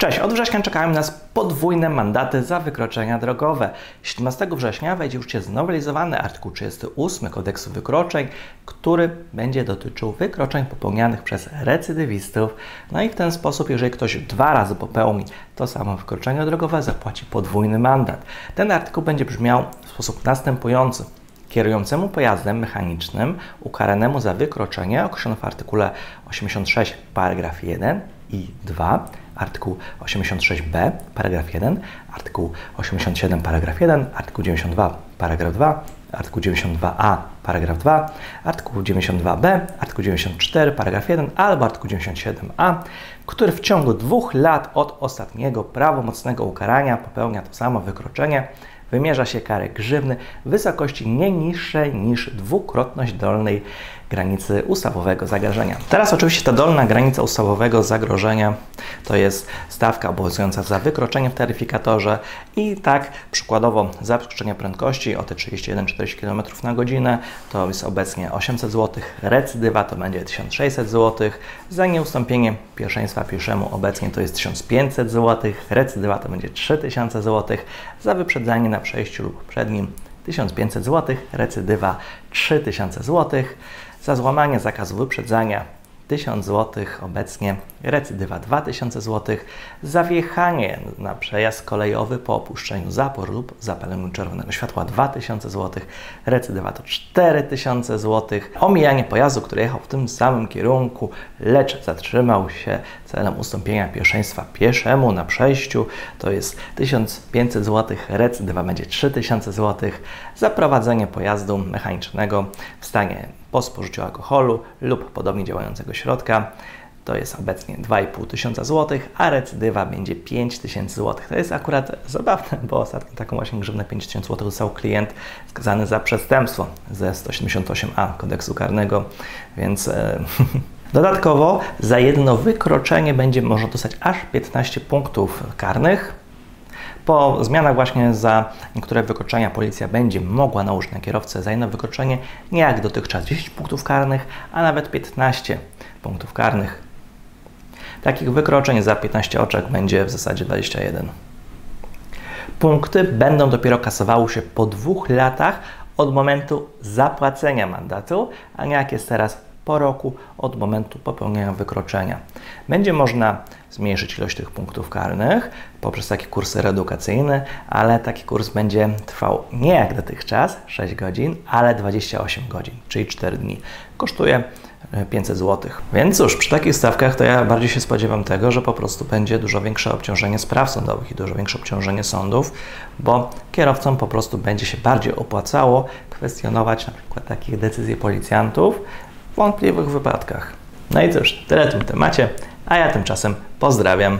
Cześć, od września czekają nas podwójne mandaty za wykroczenia drogowe. 17 września wejdzie już znowelizowany artykuł 38 kodeksu wykroczeń, który będzie dotyczył wykroczeń popełnianych przez recydywistów. No i w ten sposób, jeżeli ktoś dwa razy popełni to samo wykroczenie drogowe, zapłaci podwójny mandat. Ten artykuł będzie brzmiał w sposób następujący. Kierującemu pojazdem mechanicznym ukaranemu za wykroczenie określono w artykule 86 paragraf 1 i 2 artykuł 86b, paragraf 1, artykuł 87, paragraf 1, artykuł 92, paragraf 2, artykuł 92a, paragraf 2, artykuł 92b, artykuł 94, paragraf 1 albo artykuł 97a, który w ciągu dwóch lat od ostatniego prawomocnego ukarania popełnia to samo wykroczenie, wymierza się karę grzywny w wysokości nie niższej niż dwukrotność dolnej granicy ustawowego zagrożenia. Teraz oczywiście ta dolna granica ustawowego zagrożenia to jest stawka obowiązująca za wykroczenie w taryfikatorze i tak przykładowo za przekroczenie prędkości o te 31-40 km na godzinę to jest obecnie 800 zł, recydywa to będzie 1600 zł, za nieustąpienie pierwszeństwa pieszemu obecnie to jest 1500 zł, recydywa to będzie 3000 zł, za wyprzedzanie na przejściu lub przed nim 1500 zł, recydywa 3000 zł, za złamanie zakazu wyprzedzania 1000 zł, obecnie recydywa 2000 zł, zawiechanie na przejazd kolejowy po opuszczeniu zapor lub zapaleniu czerwonego światła 2000 zł, recydywa to 4000 zł, omijanie pojazdu, który jechał w tym samym kierunku, lecz zatrzymał się celem ustąpienia pierwszeństwa pieszemu na przejściu, to jest 1500 zł, recydywa będzie 3000 zł, za prowadzenie pojazdu mechanicznego w stanie po spożyciu alkoholu lub podobnie działającego środka. To jest obecnie 2,5 tysiąca złotych, a recydywa będzie 5 tysięcy złotych. To jest akurat zabawne, bo ostatnio taką właśnie grzywnę 5 tysięcy złotych dostał klient skazany za przestępstwo ze 178a kodeksu karnego, więc... E, Dodatkowo za jedno wykroczenie będzie można dostać aż 15 punktów karnych, po zmianach właśnie za niektóre wykroczenia policja będzie mogła nałożyć na kierowcę za jedno wykroczenie nie jak dotychczas 10 punktów karnych, a nawet 15 punktów karnych. Takich wykroczeń za 15 oczek będzie w zasadzie 21. Punkty będą dopiero kasowały się po dwóch latach od momentu zapłacenia mandatu, a nie jak jest teraz po roku od momentu popełnienia wykroczenia. Będzie można zmniejszyć ilość tych punktów karnych poprzez takie kursy reedukacyjne, ale taki kurs będzie trwał nie jak dotychczas 6 godzin, ale 28 godzin, czyli 4 dni. Kosztuje 500 e, zł. Więc cóż, przy takich stawkach to ja bardziej się spodziewam tego, że po prostu będzie dużo większe obciążenie spraw sądowych i dużo większe obciążenie sądów, bo kierowcom po prostu będzie się bardziej opłacało kwestionować na przykład takich decyzji policjantów, wątpliwych wypadkach. No i cóż, tyle w tym temacie, a ja tymczasem pozdrawiam.